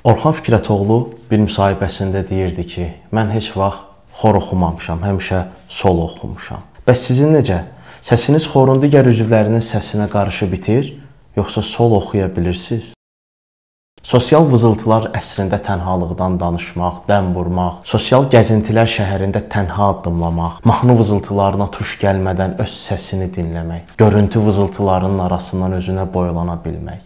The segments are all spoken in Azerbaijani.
Orxan Fikrətoğlu bir müsahibəsində deyirdi ki, mən heç vaxt xor oxumamışam, həmişə sol oxumuşam. Bəs sizin necə? Səsiniz xorun digər üzvlərinin səsinə qarışıb bitir, yoxsa sol oxuya bilirsiniz? Sosial vızıltılar əsrində tənhalıqdan danışmaq, dəm vurmaq, sosial gəzintilər şəhərində tənha addımlamaq, mahnı vızıltılarına tuş gəlmədən öz səsini dinləmək, görüntü vızıltılarının arasından özünə boylana bilmək.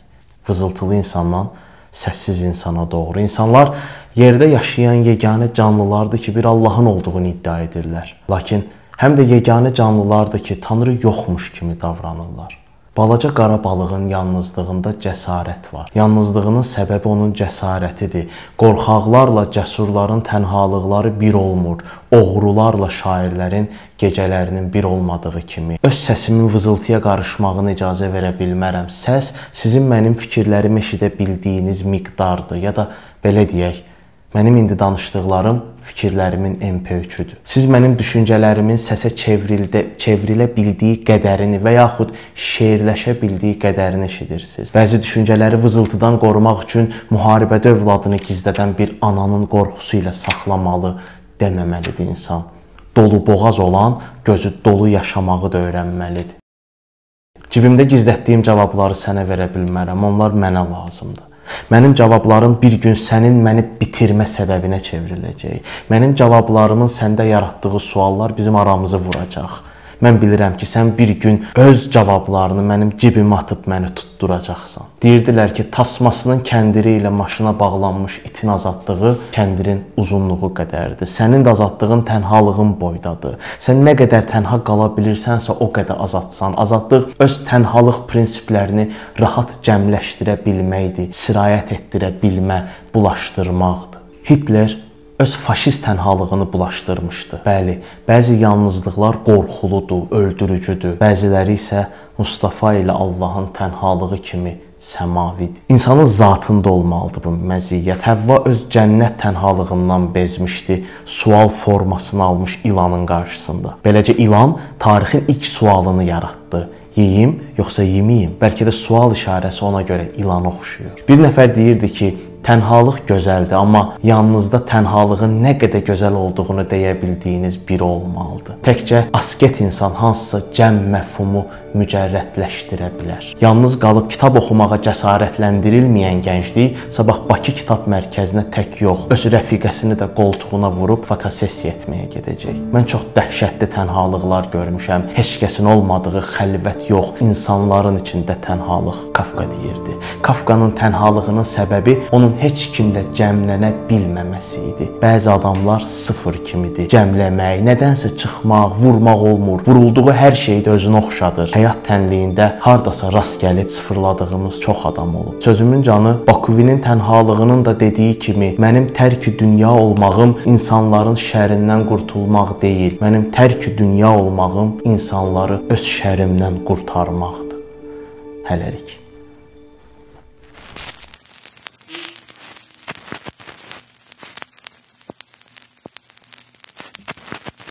Vızıltılı insandan səssiz insana doğru. İnsanlar yerdə yaşayan yeganə canlılardır ki, bir Allahın olduğunu iddia edirlər. Lakin həm də yeganə canlılardır ki, Tanrı yoxmuş kimi davranırlar. Balaca qara balığın yalnızlığında cəsarət var. Yalnızlığının səbəbi onun cəsarətidir. Qorxaqlarla cəsurların tənhalıqları bir olmur. Oğrularla şairlərin gecələrinin bir olmadığı kimi. Öz səsimin vızıltıya qarışmağına icazə verə bilmərəm. Səs sizin mənim fikirlərimi eşidə bildiyiniz miqdardır ya da belə deyək, Mənim indi danışdıqlarım fikirlərimin MP3-üdür. Siz mənim düşüncələrimin səsə çevrildə, çevrilə bildiyi qədərini və yaxud şeirləşə bildiyi qədərini eşidirsiniz. Bəzi düşüncələri vızıltıdan qorumaq üçün müharibədə övladını gizlədən bir ananın qorxusu ilə saxlamalı deməməlidir insan. Dolu boğaz olan gözü dolu yaşamağı da öyrənməlidir. Cibimdə gizlətdiyim cavabları sənə verə bilmərəm. Onlar mənə lazımdır. Mənim cavablarım bir gün sənin məni bitirmə səbəbinə çevriləcək. Mənim cavablarımın səndə yaratdığı suallar bizim aramızı vuracaq. Mən bilirəm ki, sən bir gün öz cavablarını mənim cibimə atıb məni tutduracaqsan. Deyirdilər ki, tasmasının kəndiri ilə maşına bağlanmış itin azadlığı kəndirin uzunluğu qədərdir. Sənin də azadlığın tənhalığın boydadır. Sən nə qədər tənha qala bilirsənsə, o qədər azadsan. Azadlıq öz tənhalıq prinsiplərini rahat cəmləşdirə bilməkdir, sirayət etdirə bilmə, bulaşdırmaqdır. Hitler öz faşist tənhalığını bulaşdırmışdı. Bəli, bəzi yalnızlıqlar qorxuludur, öldürücüdür. Bəziləri isə Mustafa ilə Allahın tənhalığı kimi səmavidir. İnsanın zatında olmalıdır bu məziyyət. Həvva öz cənnət tənhalığından bezmişdi, sual formasını almış ilanın qarşısında. Beləcə ilan tarixin ilk sualını yaratdı. Yeyim yoxsa yeməyim? Bəlkə də sual işarəsi ona görə ilana oxşuyur. Bir nəfər deyirdi ki, Tənhalıq gözəldir, amma yanınızda tənhalığın nə qədər gözəl olduğunu deyə bildiyiniz biri olmalıdır. Təkcə asket insan hansısa cəm məfhumu mücərrədləşdirə bilər. Yalnız qalıb kitab oxumağa cəsarətləndirilməyən gənclik sabah Bakı Kitab Mərkəzinə tək yox, öz rəfiqəsini də qoltuğuna vurub fotosessiya etməyə gedəcək. Mən çox dəhşətli tənhalıqlar görmüşəm. Heç kəsin olmadığı xəlvət yox, insanların içində tənhalıq. Kafka deyirdi. Kafkanın tənhalığının səbəbi onun heç kimlə cəmlənə bilməməsi idi. Bəzi adamlar sıfır kimidir. Cəmləmək, nədənsə çıxmaq, vurmaq olmur. Vurulduğu hər şeydə özünü oxşadır. Həyat tənliyində hardasa rast gəlib sıfırladığımız çox adam olub. Sözümün canı Bakuvinin tənhalığının da dediyi kimi, mənim tərki dünya olmağım insanların şərindən qurtulmaq deyil. Mənim tərki dünya olmağım insanları öz şərimdən qurtarmaqdır. Hələlik.